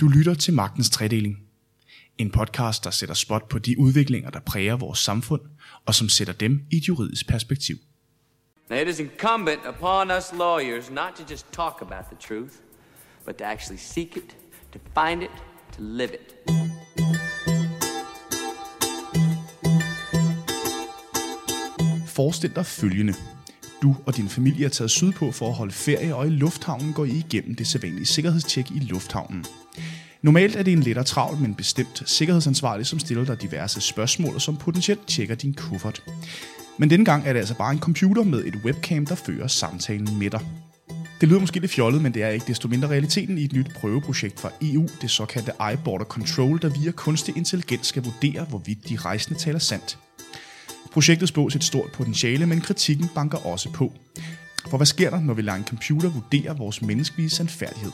Du lytter til Magtens Tredeling. En podcast, der sætter spot på de udviklinger, der præger vores samfund, og som sætter dem i et juridisk perspektiv. Now, it is incumbent upon us lawyers not to just talk about the truth, but to actually seek it, to find it, to live it. Forestil dig følgende. Du og din familie er taget sydpå for at holde ferie, og i lufthavnen går I igennem det sædvanlige sikkerhedstjek i lufthavnen. Normalt er det en let og travl, men bestemt sikkerhedsansvarlig, som stiller dig diverse spørgsmål, og som potentielt tjekker din kuffert. Men denne gang er det altså bare en computer med et webcam, der fører samtalen med dig. Det lyder måske lidt fjollet, men det er ikke desto mindre realiteten i et nyt prøveprojekt fra EU, det såkaldte iBorder Control, der via kunstig intelligens skal vurdere, hvorvidt de rejsende taler sandt. Projektet spås et stort potentiale, men kritikken banker også på. For hvad sker der, når vi lader en computer vurdere vores menneskelige sandfærdighed?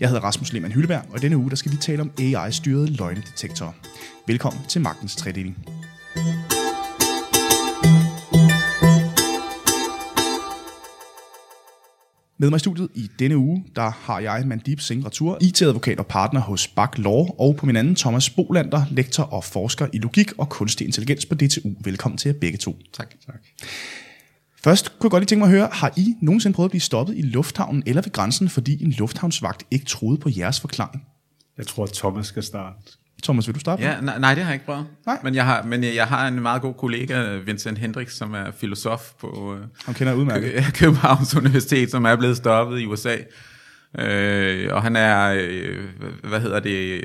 Jeg hedder Rasmus Lehmann Hylleberg, og denne uge der skal vi tale om AI-styrede løgnedetektorer. Velkommen til Magtens Tredeling. Med mig i studiet i denne uge, der har jeg Mandip Singh Ratur, IT-advokat og partner hos Bak Law, og på min anden Thomas Bolander, lektor og forsker i logik og kunstig intelligens på DTU. Velkommen til jer begge to. Tak. tak. Først kunne jeg godt lige tænke mig at høre, har I nogensinde prøvet at blive stoppet i lufthavnen eller ved grænsen, fordi en lufthavnsvagt ikke troede på jeres forklaring? Jeg tror, at Thomas skal starte. Thomas, vil du starte? Ja, nej, nej, det har jeg ikke prøvet. Nej. Men jeg har, men jeg har en meget god kollega, Vincent Hendricks, som er filosof på øh, Han kender udmærket. Kø- Københavns Universitet, som er blevet stoppet i USA. Øh, og han er, øh, hvad hedder det...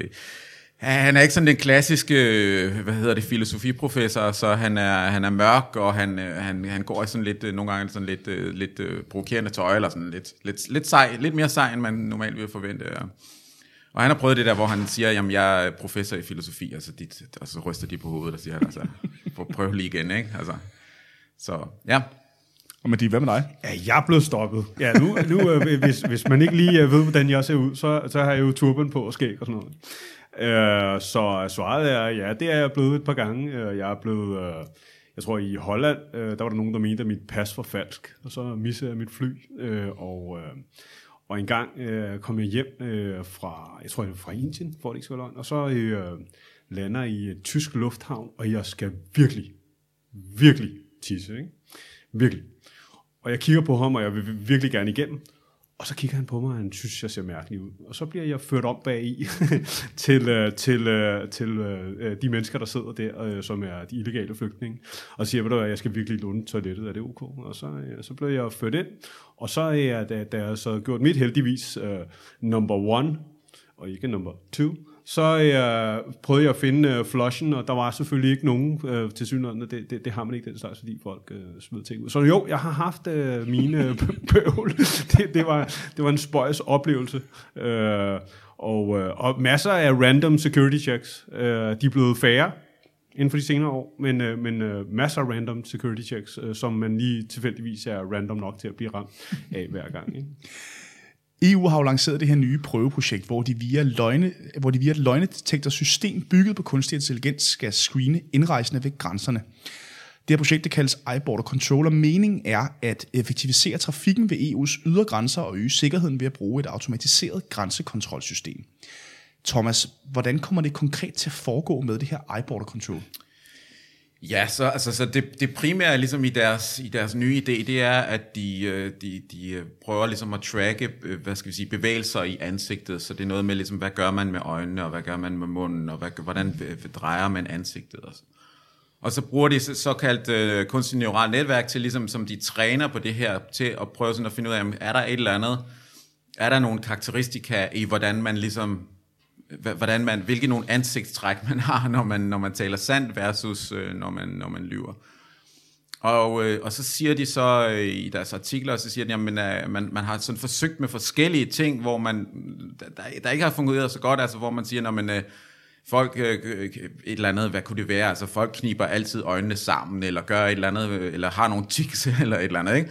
Ja, han er ikke sådan den klassiske, øh, hvad hedder det, filosofiprofessor, så han er, han er mørk, og han, øh, han, han går i sådan lidt, nogle gange sådan lidt, lidt provokerende tøj, eller sådan lidt, lidt, lidt, sej, lidt mere sej, end man normalt vil forvente. Og han har prøvet det der, hvor han siger, jamen jeg er professor i filosofi, altså dit, og så ryster de på hovedet og siger, han, altså, prøv, prøv lige igen, ikke? Altså, så ja, Og Mandip, hvad med dig? Ja, jeg er blevet stoppet. Ja, nu, nu øh, hvis, hvis man ikke lige øh, ved, hvordan jeg ser ud, så, så har jeg jo turban på og skæg og sådan noget. Øh, så svaret er, ja, det er jeg blevet et par gange. Øh, Jeg er blevet, øh, jeg tror i Holland, øh, der var der nogen, der mente, at mit pas var falsk, og så missede jeg mit fly. Øh, Og, øh, og en gang øh, kom jeg hjem øh, fra, jeg tror, jeg fra Indien, for det ikke skal være løgn, og så øh, lander i et tysk lufthavn, og jeg skal virkelig, virkelig tisse, ikke? Virkelig. Og jeg kigger på ham, og jeg vil virkelig gerne igennem. Og så kigger han på mig, og han synes, jeg ser mærkelig ud. Og så bliver jeg ført om bag i til, øh, til, øh, til øh, øh, de mennesker, der sidder der, øh, som er de illegale flygtninge, og siger, ved du hvad, jeg skal virkelig låne toilettet, er det ok? Og så, øh, så blev jeg ført ind, og så er jeg, da, da jeg så gjort mit heldigvis øh, number one, og ikke nummer 2, så øh, prøvede jeg at finde øh, flushen, og der var selvfølgelig ikke nogen øh, til synligheden. Det, det, det har man ikke den slags, fordi folk øh, smider ting ud. Så jo, jeg har haft øh, mine øh, bøvl. det, det, var, det var en spøjs oplevelse. Øh, og, øh, og masser af random security checks. Øh, de er blevet færre inden for de senere år, men, øh, men øh, masser af random security checks, øh, som man lige tilfældigvis er random nok til at blive ramt af hver gang. Ikke? EU har jo lanceret det her nye prøveprojekt, hvor de via, løgne, hvor de via et løgnedetektorsystem bygget på kunstig intelligens skal screene indrejsende ved grænserne. Det her projekt det kaldes iBorder Controller. meningen er at effektivisere trafikken ved EU's ydre grænser og øge sikkerheden ved at bruge et automatiseret grænsekontrolsystem. Thomas, hvordan kommer det konkret til at foregå med det her iBorder Control? Ja, så, altså, så det, det primære ligesom i deres, i deres nye idé, det er, at de, øh, de, de øh, prøver ligesom at tracke, øh, hvad skal vi sige, bevægelser i ansigtet, så det er noget med, ligesom, hvad gør man med øjnene, og hvad gør man med munden, og hvad, hvordan drejer man ansigtet og så. Og så bruger de såkaldt øh, kunstig neuralt netværk til, ligesom, som de træner på det her, til at prøve sådan at finde ud af, jamen, er der et eller andet, er der nogle karakteristika i, hvordan man ligesom hvordan man, hvilke nogle ansigtstræk man har, når man, når man taler sandt versus øh, når, man, når man lyver. Og, øh, og så siger de så øh, i deres artikler, så siger de, at man, øh, man, man har sådan forsøgt med forskellige ting, hvor man, der, der ikke har fungeret så godt, altså hvor man siger, når man, øh, folk, øh, øh, et eller andet, hvad kunne det være, altså folk kniber altid øjnene sammen, eller gør et eller andet, øh, eller har nogle tics, eller et eller andet, ikke?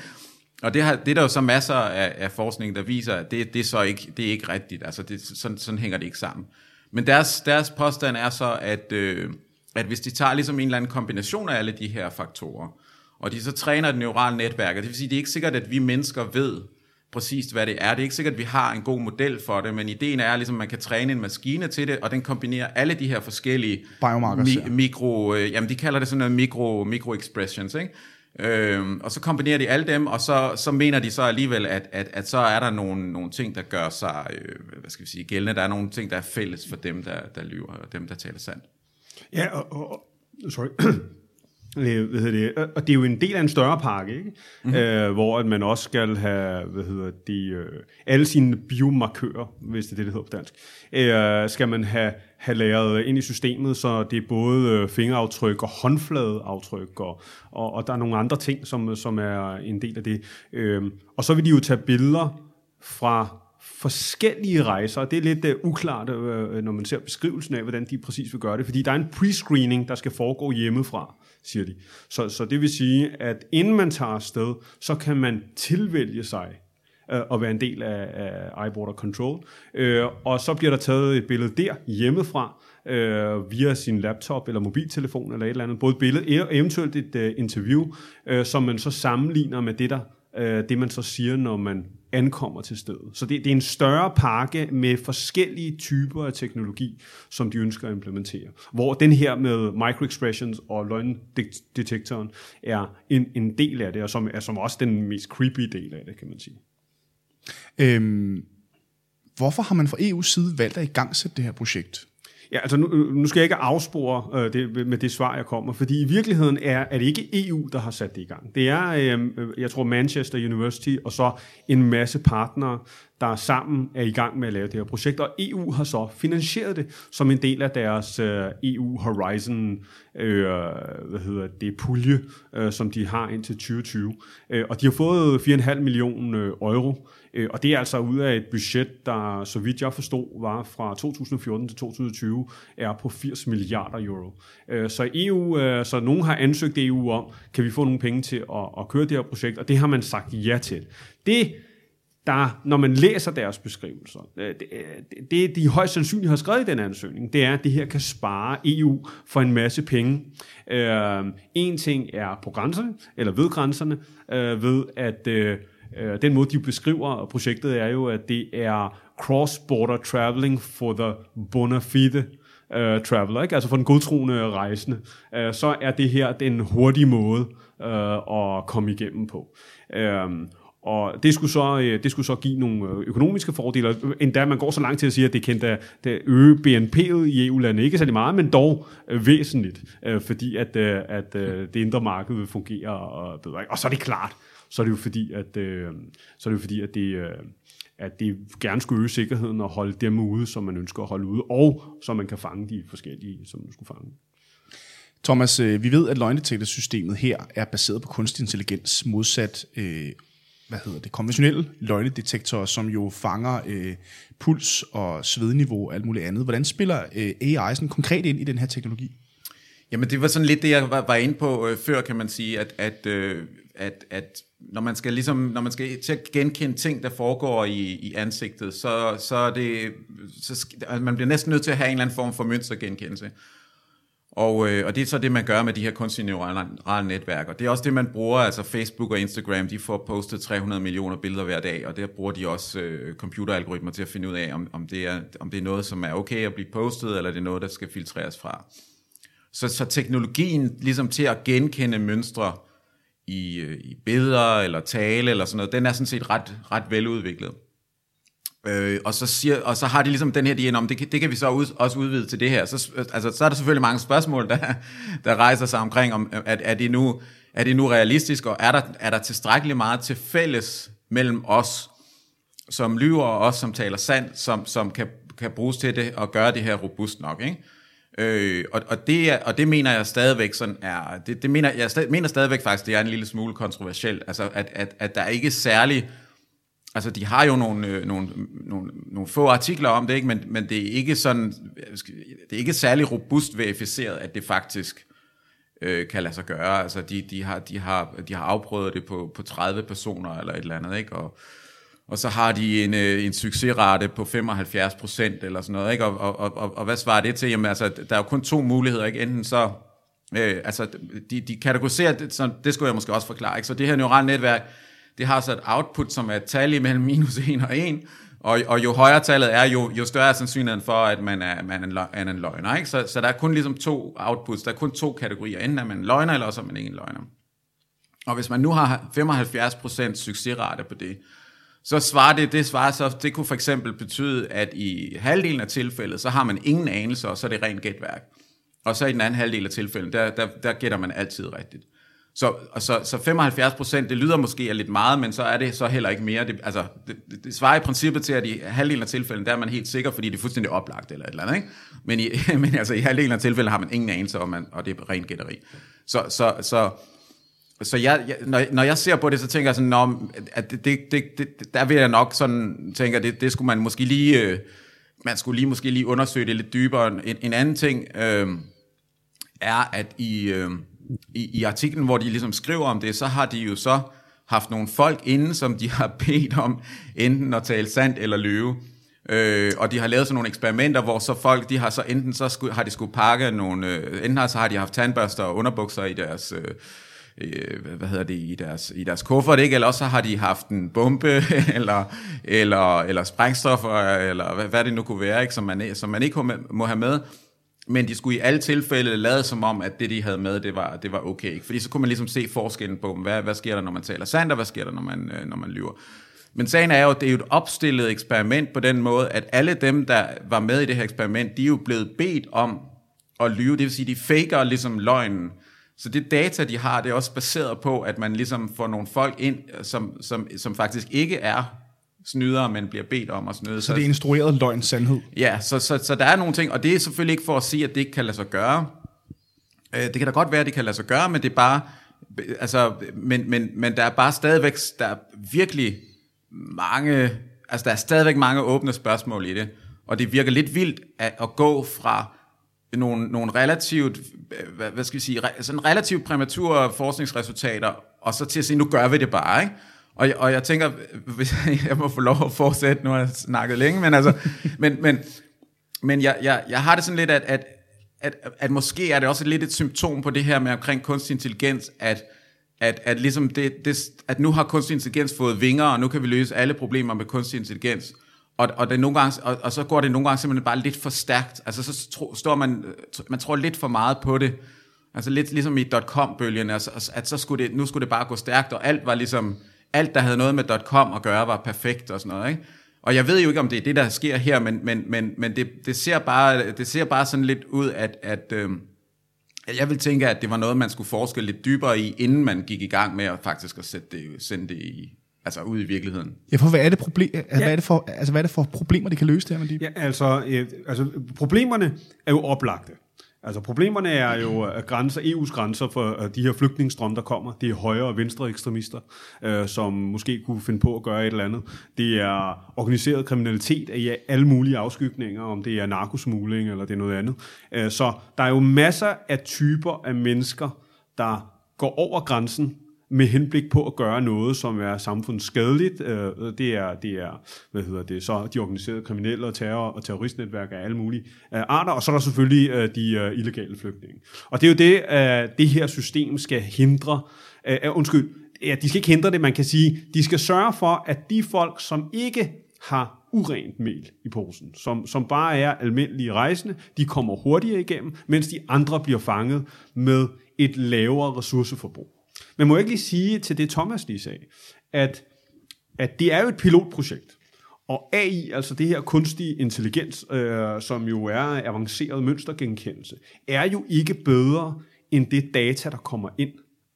Og det, har, det er der jo så masser af, af forskning, der viser, at det, det, er så ikke, det er ikke rigtigt. Altså det, sådan, sådan hænger det ikke sammen. Men deres, deres påstand er så, at, øh, at hvis de tager ligesom en eller anden kombination af alle de her faktorer, og de så træner et neurale netværk, og det vil sige, det er ikke sikkert, at vi mennesker ved præcist, hvad det er. Det er ikke sikkert, at vi har en god model for det, men ideen er, ligesom, at man kan træne en maskine til det, og den kombinerer alle de her forskellige Biomarkers, mi- ja. mikro, øh, jamen de kalder det sådan noget mikro, mikro expressions, ikke? Øhm, og så kombinerer de alle dem, og så, så mener de så alligevel, at, at, at så er der nogle, nogle ting, der gør sig, øh, hvad skal vi sige, gældende. Der er nogle ting, der er fælles for dem, der, der lyver, og dem, der taler sandt. Ja, og, og, sorry. Øh, hvad hedder det? Og det er jo en del af en større pakke, ikke? Mm-hmm. Øh, hvor at man også skal have, hvad hedder det, øh, alle sine biomarkører, hvis det er det, det hedder på dansk, øh, skal man have, have lavet ind i systemet, så det er både øh, fingeraftryk og håndfladeaftryk, og, og, og der er nogle andre ting, som, som er en del af det. Øhm, og så vil de jo tage billeder fra forskellige rejser, og det er lidt uh, uklart, uh, når man ser beskrivelsen af, hvordan de præcis vil gøre det, fordi der er en pre-screening, der skal foregå hjemmefra, siger de. Så, så det vil sige, at inden man tager afsted, så kan man tilvælge sig uh, at være en del af, af iBorder Control, Øh, og så bliver der taget et billede der hjemmefra, øh, via sin laptop eller mobiltelefon eller et eller andet, både et billede og eventuelt et øh, interview, øh, som man så sammenligner med det, der, øh, det man så siger, når man ankommer til stedet. Så det, det er en større pakke med forskellige typer af teknologi, som de ønsker at implementere. Hvor den her med microexpressions og løgndetektoren er en, en del af det, og som er som også den mest creepy del af det, kan man sige. Øhm, hvorfor har man fra EU's side valgt at igangsætte det her projekt? Ja, altså nu, øh, nu skal jeg ikke afspore øh, det, med det svar, jeg kommer, fordi i virkeligheden er, er det ikke EU, der har sat det i gang. Det er, øh, øh, jeg tror, Manchester University og så en masse partnere, der sammen er i gang med at lave det her projekt, og EU har så finansieret det som en del af deres øh, EU Horizon øh, hvad hedder det, pulje, øh, som de har indtil 2020. Øh, og de har fået 4,5 millioner øh, euro, øh, og det er altså ud af et budget, der, så vidt jeg forstod, var fra 2014 til 2020, er på 80 milliarder euro. Øh, så EU, øh, så nogen har ansøgt EU om, kan vi få nogle penge til at, at køre det her projekt, og det har man sagt ja til. Det der, når man læser deres beskrivelser, øh, øh, det, det de højst sandsynligt har skrevet i den ansøgning, det er, at det her kan spare EU for en masse penge. Øh, en ting er på grænserne, eller ved grænserne, øh, ved at øh, øh den måde, de beskriver projektet, er jo, at det er cross-border traveling for the bona fide uh, traveler, ikke? altså for den godtroende rejsende, uh, så er det her den hurtige måde uh, at komme igennem på. Uh, og det skulle, så, øh, det skulle så give nogle øh, økonomiske fordele, endda man går så langt til at sige, at det kan da, da øge BNP'et i EU-landet, ikke særlig meget, men dog øh, væsentligt, fordi at, at det indre marked vil fungere og bedre. Og så er det klart, så er det jo fordi, at, så er det jo fordi, at det, at det gerne skulle øge sikkerheden og holde dem ude, som man ønsker at holde ude, og så man kan fange de forskellige, som man skulle fange. Thomas, vi ved, at løgnedetektorsystemet her er baseret på kunstig intelligens, modsat øh, hvad hedder det, konventionelle løgnedetektorer, som jo fanger øh, puls og svedniveau og alt muligt andet. Hvordan spiller øh, AI sådan konkret ind i den her teknologi? Jamen det var sådan lidt det, jeg var, var inde på øh, før, kan man sige, at, at, øh, at, at når man skal ligesom, når man skal til at genkende ting, der foregår i, i ansigtet, så, så er det, så, altså man bliver næsten nødt til at have en eller anden form for mønstergenkendelse. Og, øh, og det er så det, man gør med de her kunstige neurale netværk. Og det er også det, man bruger, altså Facebook og Instagram, de får postet 300 millioner billeder hver dag, og der bruger de også øh, computeralgoritmer til at finde ud af, om, om, det er, om det er noget, som er okay at blive postet, eller det er noget, der skal filtreres fra. Så, så teknologien ligesom til at genkende mønstre i, øh, i billeder eller tale eller sådan noget, den er sådan set ret, ret veludviklet. Øh, og, så siger, og så har de ligesom den her DNA om, det, det kan vi så ud, også udvide til det her. Så, altså, så er der selvfølgelig mange spørgsmål, der, der rejser sig omkring, om, at, er, det nu, er det nu realistisk, og er der, er der tilstrækkeligt meget til fælles mellem os, som lyver, og os, som taler sandt, som, som kan, kan bruges til det, og gøre det her robust nok, ikke? Øh, og, og, det er, og det mener jeg stadigvæk sådan er, det, det mener, jeg stadig, mener stadigvæk faktisk, det er en lille smule kontroversielt, altså at, at, at der er ikke særlig, altså de har jo nogle, øh, nogle, nogle, nogle få artikler om det, ikke? Men, men det er ikke sådan, øh, det er ikke særlig robust verificeret, at det faktisk øh, kan lade sig gøre, altså de, de, har, de, har, de har afprøvet det på, på 30 personer eller et eller andet, ikke? Og, og så har de en, øh, en succesrate på 75 procent eller sådan noget, ikke? Og, og, og, og hvad svarer det til? Jamen altså, der er jo kun to muligheder, ikke? Enten så, øh, altså, de, de kategoriserer, det, så det skulle jeg måske også forklare, ikke? Så det her neurale netværk, det har så et output, som er et tal imellem minus 1 og 1, og, og jo højere tallet er, jo, jo større er sandsynligheden for, at man er, man er en, løg, er en løgner. Ikke? Så, så der er kun ligesom to outputs, der er kun to kategorier. Enten er man en løgner, eller også er man ikke en løgner. Og hvis man nu har 75% succesrate på det, så svarer det, det svarer så, det kunne for eksempel betyde, at i halvdelen af tilfældet, så har man ingen anelse, og så er det rent gætværk. Og så i den anden halvdel af tilfældet, der, der, der gætter man altid rigtigt. Så, så, så 75 procent, det lyder måske er lidt meget, men så er det så heller ikke mere. Det, altså, det, det, det svarer i princippet til, at i halvdelen af tilfældene, der er man helt sikker, fordi det er fuldstændig oplagt eller et eller andet. Ikke? Men, i, men altså, i halvdelen af tilfældene har man ingen anelse om, man, og det er rent gætteri. Så, så, så, så jeg, jeg, når, når jeg ser på det, så tænker jeg sådan, at det, det, det, det, der vil jeg nok sådan tænke, at det, det skulle man måske lige, øh, man skulle lige måske lige undersøge det lidt dybere. En, en anden ting øh, er, at i, øh, i, i artiklen, hvor de ligesom skriver om det, så har de jo så haft nogle folk inde, som de har bedt om enten at tale sandt eller løve. Øh, og de har lavet sådan nogle eksperimenter, hvor så folk, de har så enten så skulle, har de skulle pakke nogle, øh, enten har, så har de haft tandbørster og underbukser i deres, øh, øh, hvad hedder det, i deres, i deres kuffert, ikke? eller også så har de haft en bombe, eller, eller, eller sprængstoffer, eller hvad, hvad det nu kunne være, ikke? Som, man, som man ikke må have med. Men de skulle i alle tilfælde lade som om, at det, de havde med, det var, det var okay. Ikke? Fordi så kunne man ligesom se forskellen på, hvad, hvad sker der, når man taler sandt, og hvad sker der, når man, øh, når man lyver. Men sagen er jo, at det er jo et opstillet eksperiment på den måde, at alle dem, der var med i det her eksperiment, de er jo blevet bedt om at lyve. Det vil sige, de faker ligesom løgnen. Så det data, de har, det er også baseret på, at man ligesom får nogle folk ind, som, som, som faktisk ikke er snyder, men bliver bedt om at snyde. Så det er instrueret løgn sandhed? Ja, så, så, så der er nogle ting, og det er selvfølgelig ikke for at sige, at det ikke kan lade sig gøre. Øh, det kan da godt være, at det kan lade sig gøre, men det er bare, altså, men, men, men der er bare stadigvæk, der er virkelig mange, altså der er stadigvæk mange åbne spørgsmål i det, og det virker lidt vildt at, at gå fra nogle, nogle relativt, hvad, hvad skal vi sige, sådan relativt præmature forskningsresultater, og så til at sige, nu gør vi det bare, ikke? Og, og jeg tænker, hvis jeg må få lov at fortsætte, nu har jeg snakket længe, men altså, men, men, men jeg, jeg, jeg har det sådan lidt, at, at, at, at måske er det også lidt et symptom på det her med omkring kunstig intelligens, at, at, at, ligesom det, det, at nu har kunstig intelligens fået vinger, og nu kan vi løse alle problemer med kunstig intelligens. Og, og, det nogle gange, og, og så går det nogle gange simpelthen bare lidt for stærkt. Altså så tro, står man, man tror lidt for meget på det. Altså lidt ligesom i dot-com-bølgen, altså, at så skulle det, nu skulle det bare gå stærkt, og alt var ligesom, alt, der havde noget med .com at gøre, var perfekt og sådan noget, ikke? Og jeg ved jo ikke, om det er det, der sker her, men, men, men, men det, det, ser bare, det ser bare sådan lidt ud, at, at øh, jeg vil tænke, at det var noget, man skulle forske lidt dybere i, inden man gik i gang med at faktisk at sætte det, sende det i, altså ud i virkeligheden. Ja, for hvad er det, problem, altså, ja. hvad er det, for, altså, hvad er det for problemer, de kan løse det her med de? Ja, altså, øh, altså, problemerne er jo oplagte. Altså problemerne er jo at grænser, EU's grænser for øh, de her flygtningestrøm, der kommer. Det er højre og venstre ekstremister, øh, som måske kunne finde på at gøre et eller andet. Det er organiseret kriminalitet af alle mulige afskygninger, om det er narkosmugling eller det er noget andet. Øh, så der er jo masser af typer af mennesker, der går over grænsen med henblik på at gøre noget, som er samfundsskadeligt. Øh, det er, det er hvad hedder det, så de organiserede kriminelle og terror og terroristnetværk af alle mulige øh, arter, og så er der selvfølgelig øh, de illegale flygtninge. Og det er jo det, det her system skal hindre. Undskyld, ja, de skal ikke hindre det, man kan sige, de skal sørge for, at de folk, som ikke har urent mel i posen, som, som bare er almindelige rejsende, de kommer hurtigere igennem, mens de andre bliver fanget med et lavere ressourceforbrug. Men må jeg ikke lige sige til det, Thomas lige sagde, at, at det er jo et pilotprojekt. Og AI, altså det her kunstige intelligens, øh, som jo er avanceret mønstergenkendelse, er jo ikke bedre end det data, der kommer ind.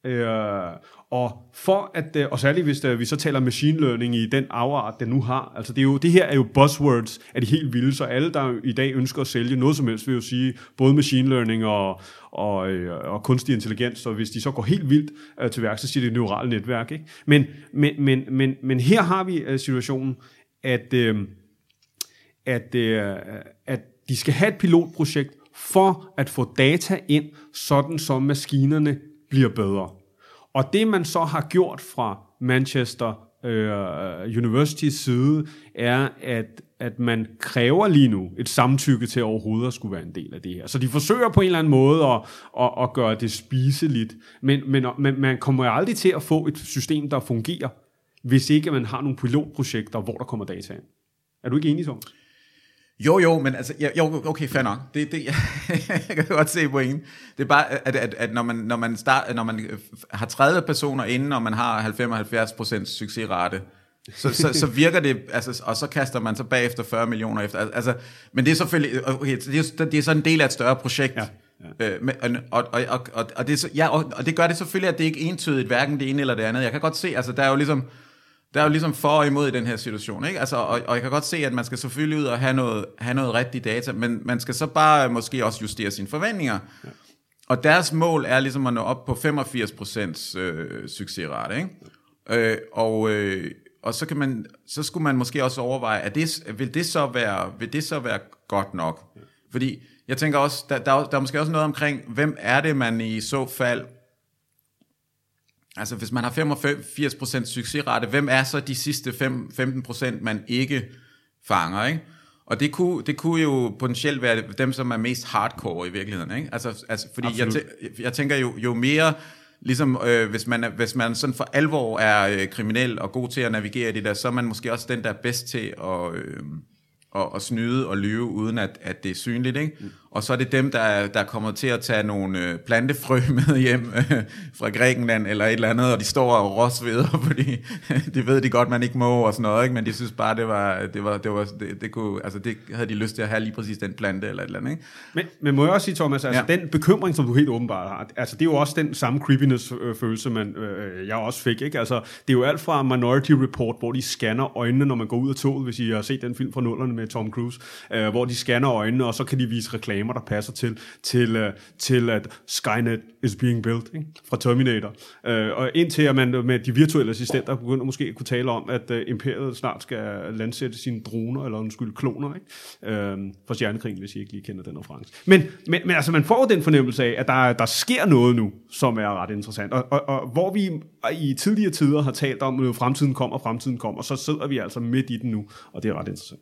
Øh, og for at, øh, og særligt hvis øh, vi så taler machine learning i den afart, den nu har, altså det, er jo, det her er jo buzzwords af de helt vilde, så alle, der i dag ønsker at sælge noget som helst, vil jo sige både machine learning og, og, øh, og kunstig intelligens, så hvis de så går helt vildt øh, til værk, så siger det neurale netværk. Ikke? Men, men, men, men, men her har vi øh, situationen, at, øh, at, øh, at de skal have et pilotprojekt for at få data ind, sådan som maskinerne bliver bedre. Og det man så har gjort fra Manchester øh, Universitys side, er, at, at man kræver lige nu et samtykke til overhovedet at skulle være en del af det her. Så de forsøger på en eller anden måde at, at, at gøre det spiseligt, men, men, men man kommer jo aldrig til at få et system, der fungerer hvis ikke man har nogle pilotprojekter, hvor der kommer data ind. Er du ikke enig, Thomas? Jo, jo, men altså, ja, jo, okay, fair nok. Det, det, jeg kan godt se pointen. Det er bare, at, at, at når, man, når, man start, når man har 30 personer inden, og man har 75% succesrate, så, så, så virker det, altså, og så kaster man så bagefter 40 millioner efter. Altså, men det er selvfølgelig, okay, det er, det er så en del af et større projekt. Ja. Ja. Øh, og, og, og, og, og, det, ja, og, og det gør det selvfølgelig, at det ikke er entydigt, hverken det ene eller det andet. Jeg kan godt se, altså der er jo ligesom, der er jo ligesom for og imod i den her situation, ikke? Altså, og, og jeg kan godt se, at man skal selvfølgelig ud og have noget, have noget rigtigt data, men man skal så bare måske også justere sine forventninger. Ja. Og deres mål er ligesom at nå op på 85% øh, succesrate, ikke? Øh, og, øh, og så kan man, så skulle man måske også overveje, at det, vil, det så være, vil det så være godt nok? Ja. Fordi jeg tænker også, der, der, der er måske også noget omkring, hvem er det, man i så fald Altså hvis man har 85% succesrate, hvem er så de sidste 5, 15%, man ikke fanger, ikke? Og det kunne, det kunne jo potentielt være dem, som er mest hardcore i virkeligheden, ikke? Altså, altså fordi jeg, tæ- jeg tænker jo, jo mere, ligesom øh, hvis, man, hvis man sådan for alvor er øh, kriminel og god til at navigere i det der, så er man måske også den, der er bedst til at... Øh, og, og snyde og lyve, uden at, at det er synligt. Ikke? Mm. Og så er det dem, der, der kommer til at tage nogle øh, plantefrø med hjem øh, fra Grækenland eller et eller andet, og de står og råsveder, fordi de ved de godt, man ikke må og sådan noget, ikke? men de synes bare, det var, det var, det var det, det, kunne, altså det havde de lyst til at have lige præcis den plante eller et eller andet. Ikke? Men, men må jeg også sige, Thomas, altså ja. den bekymring, som du helt åbenbart har, altså det er jo også den samme creepiness-følelse, man, øh, jeg også fik. Ikke? Altså, det er jo alt fra Minority Report, hvor de scanner øjnene, når man går ud af toget, hvis I har set den film fra nullerne med Tom Cruise, øh, hvor de scanner øjnene, og så kan de vise reklamer, der passer til, til, øh, til at Skynet is being built ikke? fra Terminator. Uh, og indtil at man med de virtuelle assistenter begynder måske at kunne tale om, at øh, imperiet snart skal landsætte sine droner, eller undskyld, kloner, ikke? Uh, for stjernekrigen, hvis I ikke lige kender den reference. Men, men, men altså, man får den fornemmelse af, at der, der sker noget nu, som er ret interessant. Og, og, og hvor vi i tidligere tider har talt om, at fremtiden kommer, fremtiden kommer, så sidder vi altså midt i den nu, og det er ret interessant.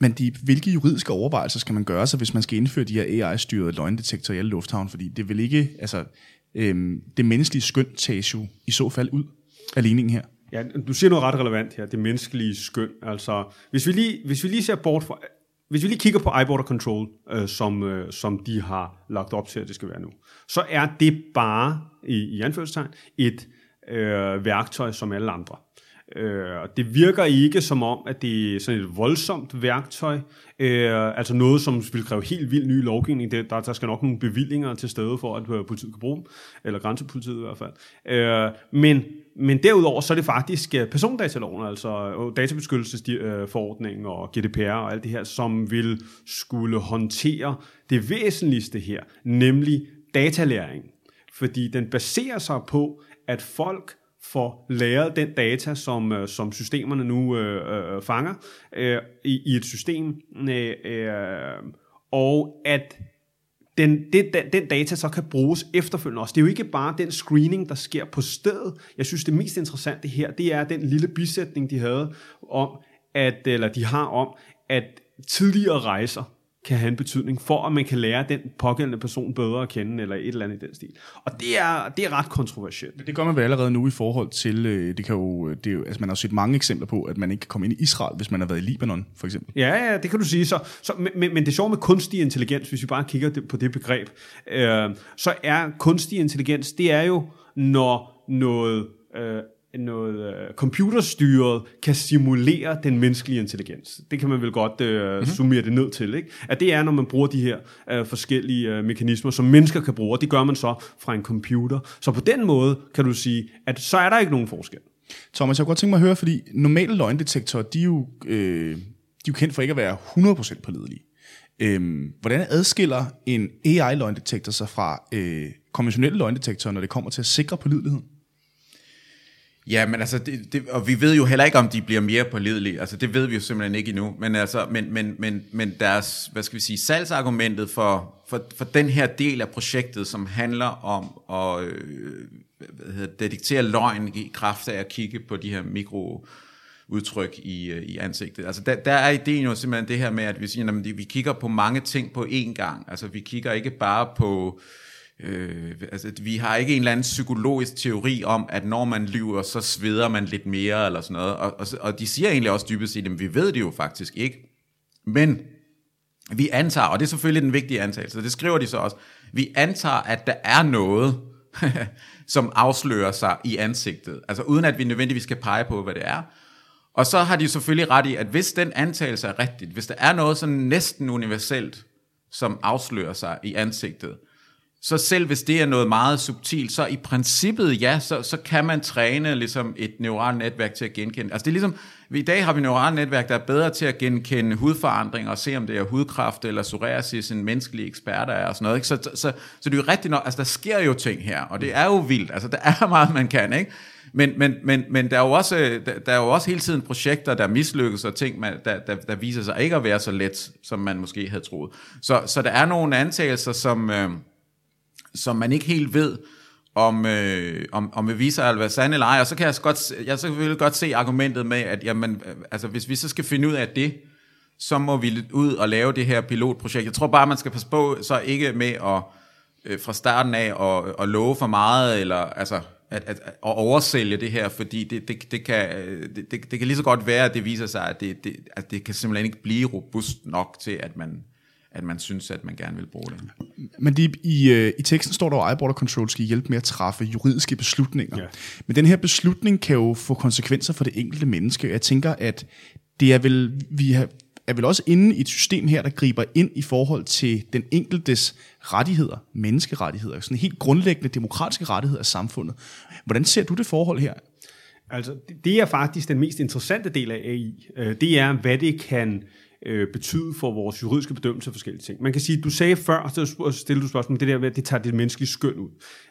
Men de, hvilke juridiske overvejelser skal man gøre sig, hvis man skal indføre de her AI-styrede løgndetektorer i alle lufthavn? Fordi det vil ikke, altså, øhm, det menneskelige skøn tages jo i så fald ud af ligningen her. Ja, du siger noget ret relevant her, det menneskelige skøn. Altså, hvis vi lige, hvis vi lige ser bort fra, hvis vi lige kigger på iBorder Control, øh, som, øh, som de har lagt op til, at det skal være nu, så er det bare, i, i anførselstegn, et øh, værktøj som alle andre. Øh, og det virker ikke som om, at det er sådan et voldsomt værktøj, øh, altså noget, som vil kræve helt vild ny lovgivning. Det, der, der skal nok nogle bevillinger til stede for, at øh, politiet kan bruge dem, eller grænsepolitiet i hvert fald. Øh, men, men derudover, så er det faktisk øh, persondataloven, altså øh, databeskyttelsesforordningen og GDPR og alt det her, som vil skulle håndtere det væsentligste her, nemlig datalæring. Fordi den baserer sig på, at folk får læret den data, som, øh, som systemerne nu øh, øh, fanger øh, i, i et system, øh, øh, og at den, det, den, den data så kan bruges efterfølgende også. Det er jo ikke bare den screening, der sker på stedet. Jeg synes, det mest interessante her, det er den lille bisætning, de havde om, at, eller de har om, at tidligere rejser, kan have en betydning for, at man kan lære den pågældende person bedre at kende, eller et eller andet i den stil. Og det er, det er ret kontroversielt. Det gør man vel allerede nu i forhold til, øh, det kan jo, det er jo, altså man har set mange eksempler på, at man ikke kan komme ind i Israel, hvis man har været i Libanon, for eksempel. Ja, ja, det kan du sige. Så, så, men, men det sjove med kunstig intelligens, hvis vi bare kigger på det begreb, øh, så er kunstig intelligens, det er jo, når noget øh, noget uh, computerstyret kan simulere den menneskelige intelligens. Det kan man vel godt uh, mm-hmm. summere det ned til. Ikke? At det er, når man bruger de her uh, forskellige uh, mekanismer, som mennesker kan bruge, og det gør man så fra en computer. Så på den måde kan du sige, at så er der ikke nogen forskel. Thomas, jeg kunne godt tænke mig at høre, fordi normale løgndetektorer, de er jo, øh, de er jo kendt for ikke at være 100% pålidelige. Øhm, hvordan adskiller en AI-løgndetektor sig fra øh, konventionelle løgndetektorer, når det kommer til at sikre pålideligheden? Ja, men altså, det, det, og vi ved jo heller ikke, om de bliver mere pålidelige. Altså, det ved vi jo simpelthen ikke endnu. Men, altså, men, men, men, men deres, hvad skal vi sige, salgsargumentet for, for, for den her del af projektet, som handler om at øh, hvad hedder, detektere løgn i kraft af at kigge på de her mikro udtryk i, øh, i ansigtet. Altså der, der er ideen jo simpelthen det her med, at vi siger, at vi kigger på mange ting på én gang. Altså vi kigger ikke bare på Øh, Øh, altså, vi har ikke en eller anden psykologisk teori om, at når man lyver, så sveder man lidt mere, eller sådan noget. Og, og, og de siger egentlig også dybest set, at vi ved det jo faktisk ikke. Men vi antager, og det er selvfølgelig den vigtige antagelse, det skriver de så også, vi antager, at der er noget, som afslører sig i ansigtet, altså uden at vi nødvendigvis skal pege på, hvad det er. Og så har de selvfølgelig ret i, at hvis den antagelse er rigtigt, hvis der er noget sådan næsten universelt, som afslører sig i ansigtet, så selv hvis det er noget meget subtilt, så i princippet, ja, så, så kan man træne ligesom et neuralt netværk til at genkende. Altså det er ligesom, i dag har vi neurale netværk, der er bedre til at genkende hudforandringer og se, om det er hudkræft eller psoriasis, en menneskelig eksperter er og sådan noget. Ikke? Så, så, så, så det er jo rigtigt nok, altså der sker jo ting her, og det er jo vildt, altså der er meget, man kan, ikke? Men, men, men, men der, er jo også, der, der er jo også hele tiden projekter, der mislykkes, og ting, man, der, der, der viser sig ikke at være så let, som man måske havde troet. Så, så der er nogle antagelser, som... Øh, som man ikke helt ved, om, øh, om, om vil vise sig at være sande eller ej. Og så kan jeg, godt, jeg så vil godt se argumentet med, at jamen, øh, altså, hvis vi så skal finde ud af det, så må vi ud og lave det her pilotprojekt. Jeg tror bare, man skal passe på, så ikke med at øh, fra starten af at, at love for meget, eller altså at, at, at oversælge det her, fordi det, det, det, kan, øh, det, det, det kan lige så godt være, at det viser sig, at det, det, at det kan simpelthen ikke blive robust nok til, at man, at man synes, at man gerne vil bruge det. Men de, i, øh, i teksten står der, at iBorder Control skal hjælpe med at træffe juridiske beslutninger. Ja. Men den her beslutning kan jo få konsekvenser for det enkelte menneske. Jeg tænker, at det er vel, vi har, er vel også inde i et system her, der griber ind i forhold til den enkeltes rettigheder, menneskerettigheder, sådan helt grundlæggende demokratiske rettigheder af samfundet. Hvordan ser du det forhold her? Altså, det er faktisk den mest interessante del af AI. Øh, det er, hvad det kan øh, betyde for vores juridiske bedømmelse af forskellige ting. Man kan sige, du sagde før, så stillede du spørgsmål, det der med, at det tager det menneskelige skøn ud.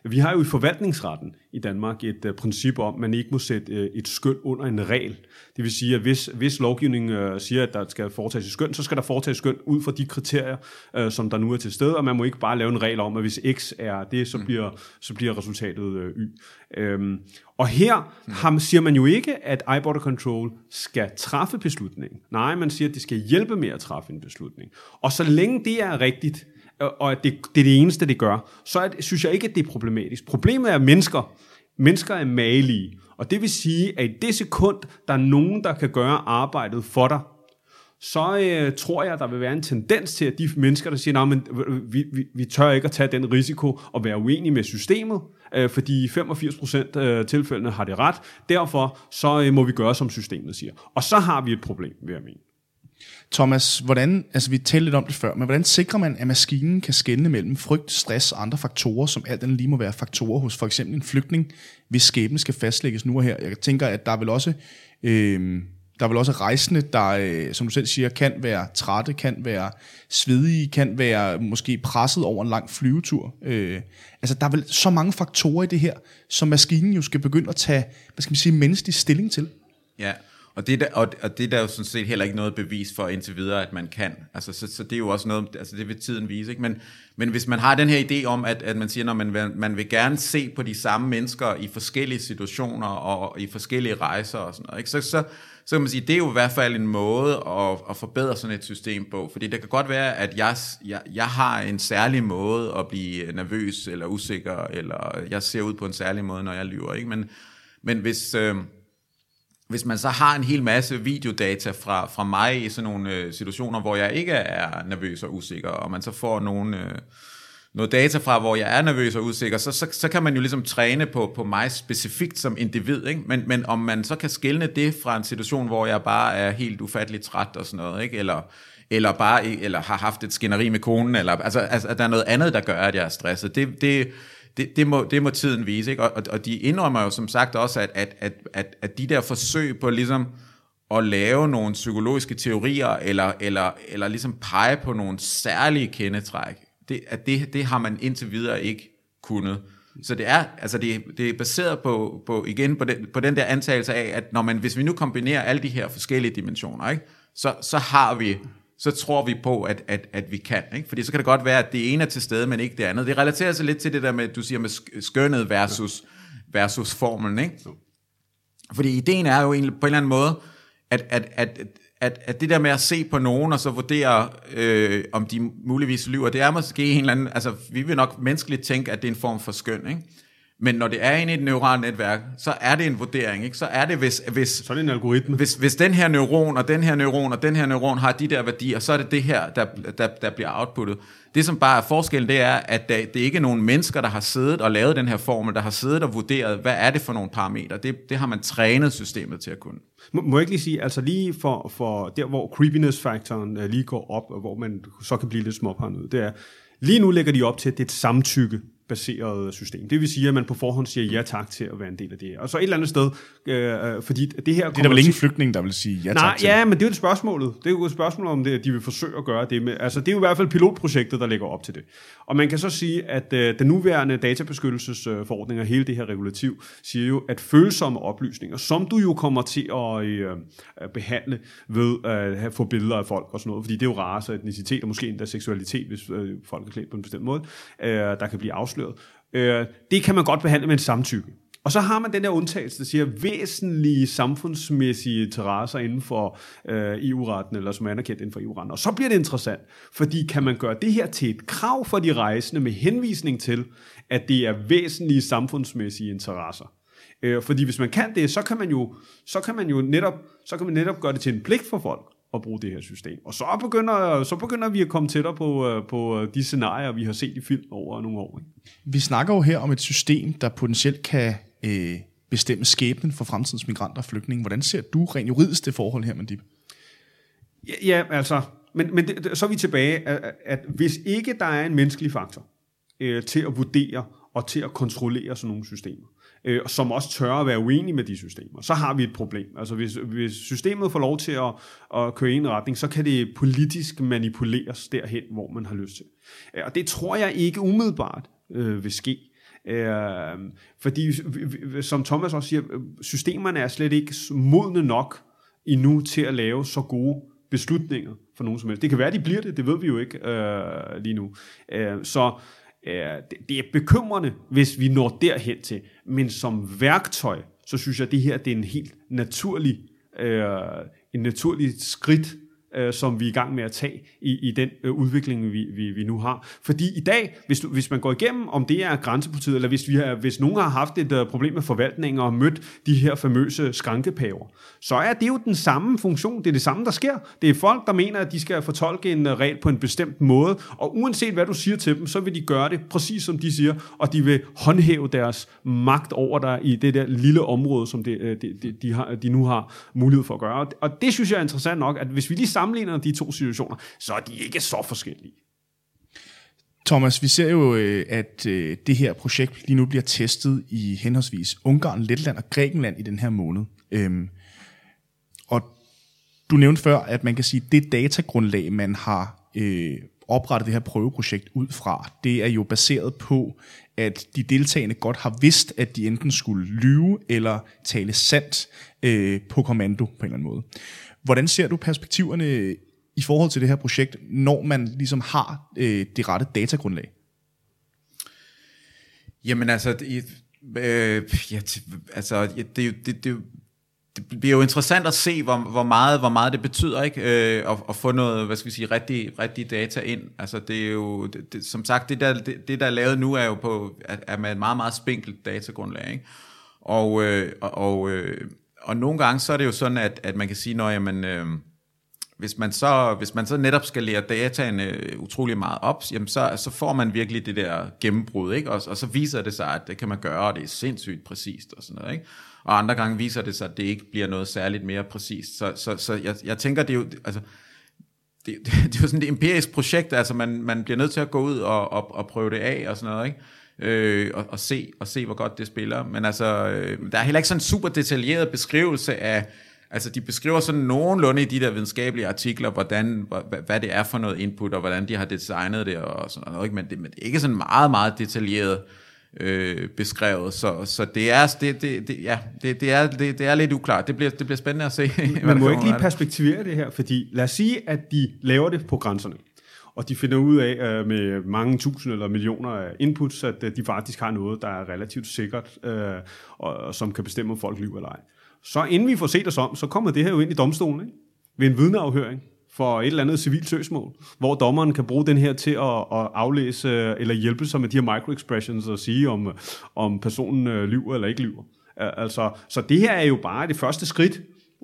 Vi har jo i forvaltningsretten i Danmark et uh, princip om, at man ikke må sætte uh, et skøn under en regel. Det vil sige, at hvis, hvis lovgivningen uh, siger, at der skal foretages et skøn, så skal der foretages skøn ud fra de kriterier, uh, som der nu er til stede, og man må ikke bare lave en regel om, at hvis x er det, så mm. bliver, så bliver resultatet uh, y. Øhm, og her ham, siger man jo ikke, at iBorder Control skal træffe beslutningen. Nej, man siger, at det skal hjælpe med at træffe en beslutning. Og så længe det er rigtigt, og at det, det er det eneste, det gør, så er synes jeg ikke, at det er problematisk. Problemet er mennesker. Mennesker er malige. Og det vil sige, at i det sekund, der er nogen, der kan gøre arbejdet for dig, så øh, tror jeg, der vil være en tendens til, at de mennesker, der siger, at øh, øh, vi, vi, vi tør ikke at tage den risiko og være uenige med systemet, øh, fordi 85% af øh, tilfældene har det ret. Derfor så øh, må vi gøre, som systemet siger. Og så har vi et problem, vil jeg mene. Thomas, hvordan, altså vi talte lidt om det før, men hvordan sikrer man, at maskinen kan skelne mellem frygt, stress og andre faktorer, som alt andet lige må være faktorer hos for eksempel en flygtning, hvis skæbne skal fastlægges nu og her? Jeg tænker, at der er vel også øh, der er vel også rejsende, der, øh, som du selv siger, kan være trætte, kan være svedige, kan være måske presset over en lang flyvetur. Øh, altså, der er vel så mange faktorer i det her, som maskinen jo skal begynde at tage, hvad skal man sige, menneskelig stilling til. Ja, og det, der, og, og det er der jo sådan set heller ikke noget bevis for indtil videre, at man kan. Altså, så, så det er jo også noget, altså det vil tiden vise. Ikke? Men, men hvis man har den her idé om, at, at man siger, at man vil, man vil gerne se på de samme mennesker i forskellige situationer og i forskellige rejser og sådan noget, ikke? Så, så, så kan man sige, det er jo i hvert fald en måde at, at forbedre sådan et system på. Fordi det kan godt være, at jeg, jeg, jeg har en særlig måde at blive nervøs eller usikker, eller jeg ser ud på en særlig måde, når jeg lyver. Ikke? Men, men hvis... Øh, hvis man så har en hel masse videodata fra, fra mig i sådan nogle øh, situationer, hvor jeg ikke er nervøs og usikker, og man så får nogle, øh, noget data fra, hvor jeg er nervøs og usikker, så, så, så kan man jo ligesom træne på, på mig specifikt som individ. Ikke? Men, men om man så kan skelne det fra en situation, hvor jeg bare er helt ufatteligt træt og sådan noget, ikke? eller eller bare eller har haft et skænderi med konen, eller altså, altså at der er noget andet, der gør, at jeg er stresset. Det, det, det, det, må, det må tiden vise. Ikke? Og, og de indrømmer jo som sagt også, at, at, at, at, at de der forsøg på ligesom at lave nogle psykologiske teorier, eller, eller, eller ligesom pege på nogle særlige kendetræk, det, at det, det har man indtil videre ikke kunnet. Så det er, altså det, det er baseret på, på igen på den, på den der antagelse af, at når man, hvis vi nu kombinerer alle de her forskellige dimensioner, ikke, så, så har vi så tror vi på, at, at, at vi kan. Ikke? Fordi så kan det godt være, at det ene er til stede, men ikke det andet. Det relaterer sig lidt til det der med, du siger med skønnet versus, versus formelen. Ikke? Fordi ideen er jo egentlig på en eller anden måde, at, at, at, at, at det der med at se på nogen og så vurdere, øh, om de muligvis lyver, det er måske en eller anden, altså vi vil nok menneskeligt tænke, at det er en form for skøn, ikke? Men når det er inde i et neuralt netværk, så er det en vurdering, ikke? Så er det, hvis, hvis, Så er det en algoritme. hvis, hvis den her neuron, og den her neuron, og den her neuron har de der værdier, så er det det her, der, der, der bliver outputtet. Det, som bare er forskellen, det er, at der, det er ikke nogen mennesker, der har siddet og lavet den her formel, der har siddet og vurderet, hvad er det for nogle parametre. Det, det har man trænet systemet til at kunne. Må, må jeg ikke lige sige, altså lige for, for der, hvor creepiness-faktoren uh, lige går op, og hvor man så kan blive lidt småparanoid, det er, lige nu lægger de op til, at det er et samtykke baseret system. Det vil sige, at man på forhånd siger ja tak til at være en del af det her. Og så et eller andet sted, øh, fordi det her... Det er der vel ingen flygtning, der vil sige ja tak Nej, til. ja, men det er jo et spørgsmål. Det er jo et spørgsmål om, det, at de vil forsøge at gøre det med. Altså, det er jo i hvert fald pilotprojektet, der lægger op til det. Og man kan så sige, at øh, den nuværende databeskyttelsesforordning og hele det her regulativ siger jo, at følsomme oplysninger, som du jo kommer til at øh, at behandle ved at have, få billeder af folk og sådan noget, fordi det er jo race, etnicitet og måske endda seksualitet, hvis øh, folk er klædt på en bestemt måde, øh, der kan blive afsløret. Øh, det kan man godt behandle med en samtykke. Og så har man den der undtagelse, der siger væsentlige samfundsmæssige interesser inden for øh, EU-retten, eller som er anerkendt inden for EU-retten. Og så bliver det interessant, fordi kan man gøre det her til et krav for de rejsende med henvisning til, at det er væsentlige samfundsmæssige interesser. Øh, fordi hvis man kan det, så kan man jo, så kan man jo netop, så kan man netop gøre det til en pligt for folk at bruge det her system. Og så begynder, så begynder vi at komme tættere på, øh, på de scenarier, vi har set i film over nogle år. Ikke? Vi snakker jo her om et system, der potentielt kan øh, bestemme skæbnen for fremtidens migranter og flygtninge. Hvordan ser du rent juridisk det forhold her, Mandip? Ja, ja altså, men, men det, så er vi tilbage, at, at hvis ikke der er en menneskelig faktor øh, til at vurdere og til at kontrollere sådan nogle systemer, øh, som også tør at være uenige med de systemer, så har vi et problem. Altså hvis, hvis systemet får lov til at, at køre i en retning, så kan det politisk manipuleres derhen, hvor man har lyst til. Øh, og det tror jeg ikke umiddelbart øh, vil ske. Øh, fordi, som Thomas også siger, systemerne er slet ikke modne nok endnu til at lave så gode beslutninger for nogen som helst. Det kan være, de bliver det, det ved vi jo ikke øh, lige nu. Øh, så det, det er bekymrende, hvis vi når derhen til. Men som værktøj, så synes jeg, at det her det er en helt naturlig, øh, en naturlig skridt, øh, som vi er i gang med at tage i, i den øh, udvikling, vi, vi, vi nu har. Fordi i dag, hvis, du, hvis man går igennem, om det er grænsepolitiet, eller hvis, vi har, hvis nogen har haft et uh, problem med forvaltningen og mødt de her famøse skrankepaver, så er det jo den samme funktion. Det er det samme, der sker. Det er folk, der mener, at de skal fortolke en uh, regel på en bestemt måde, og uanset hvad du siger til dem, så vil de gøre det præcis som de siger, og de vil håndhæve deres magt over dig i det der lille område, som det, øh, de, de, de, har, de nu har mulighed for at gøre. Og det synes jeg er interessant nok, at hvis vi lige sammenligner de to situationer, så er de ikke så forskellige. Thomas, vi ser jo, øh, at øh, det her projekt lige nu bliver testet i henholdsvis Ungarn, Letland og Grækenland i den her måned. Øhm, og du nævnte før, at man kan sige, at det datagrundlag, man har øh, oprettet det her prøveprojekt ud fra, det er jo baseret på, at de deltagende godt har vidst, at de enten skulle lyve eller tale sandt øh, på kommando på en eller anden måde. Hvordan ser du perspektiverne i forhold til det her projekt, når man ligesom har øh, det rette datagrundlag? Jamen altså, det, øh, ja, altså det, det, det, det bliver jo interessant at se, hvor, hvor, meget, hvor meget det betyder, ikke? Øh, at, at få noget, hvad skal vi sige, rigtig, rigtig data ind. Altså det er jo, det, det, som sagt, det der, det, det der er lavet nu er jo på, er, er med et meget, meget spinkelt datagrundlag, ikke? Og, øh, og, og, øh, og nogle gange så er det jo sådan, at, at man kan sige, når jamen, øh, hvis man så, hvis man så netop skal lære dataen øh, utrolig meget op, jamen så, så får man virkelig det der gennembrud, ikke? Og, og så viser det sig, at det kan man gøre, og det er sindssygt præcist og sådan noget, ikke? Og andre gange viser det sig, at det ikke bliver noget særligt mere præcist. Så, så, så jeg, jeg tænker, det er jo, altså, det, det, det er jo sådan et empirisk projekt, altså man, man bliver nødt til at gå ud og, og, og prøve det af og sådan noget, ikke? Øh, og, og, se, og se, hvor godt det spiller. Men altså, øh, der er heller ikke sådan en super detaljeret beskrivelse af, altså de beskriver sådan nogenlunde i de der videnskabelige artikler, hvordan, hvad, hvad det er for noget input, og hvordan de har designet det og sådan noget? Men, det, men det er ikke sådan meget, meget detaljeret øh, beskrevet, så, så det er, det, det, det, ja, det, det, er, det, det er lidt uklart. Det bliver, det bliver spændende at se. Man må ikke lige perspektivere det her, fordi lad os sige, at de laver det på grænserne, og de finder ud af øh, med mange tusind eller millioner af inputs, at øh, de faktisk har noget, der er relativt sikkert, øh, og, og som kan bestemme, om folk lyver eller ej. Så inden vi får set os om, så kommer det her jo ind i domstolen, ikke? ved en vidneafhøring for et eller andet civilt søgsmål, hvor dommeren kan bruge den her til at, at aflæse øh, eller hjælpe sig med de her microexpressions og sige, om, øh, om personen øh, lyver eller ikke lyver. Altså, så det her er jo bare det første skridt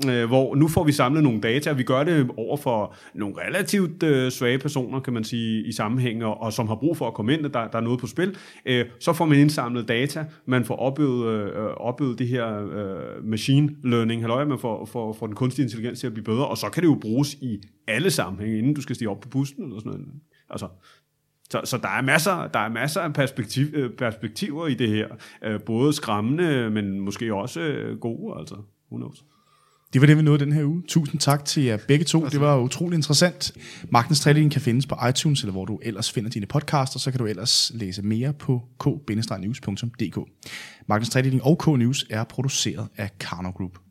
øh, hvor nu får vi samlet nogle data, og vi gør det over for nogle relativt øh, svage personer, kan man sige, i sammenhæng, og, og som har brug for at komme ind, der, der er noget på spil. Øh, så får man indsamlet data, man får opøvet, øh, opøvet det her øh, machine learning, halløj, man får, får, får den kunstige intelligens til at blive bedre, og så kan det jo bruges i alle sammenhænge, inden du skal stige op på bussen eller sådan noget. Altså, så, så der er masser, der er masser af perspektiv, øh, perspektiver i det her. Øh, både skræmmende, men måske også øh, gode, altså. Who knows? Det var det, vi nåede den her uge. Tusind tak til jer begge to. Det var utrolig interessant. Magtens Tredeling kan findes på iTunes, eller hvor du ellers finder dine podcaster, så kan du ellers læse mere på k-news.dk. Magtens Tredeling og K-News er produceret af Karno Group.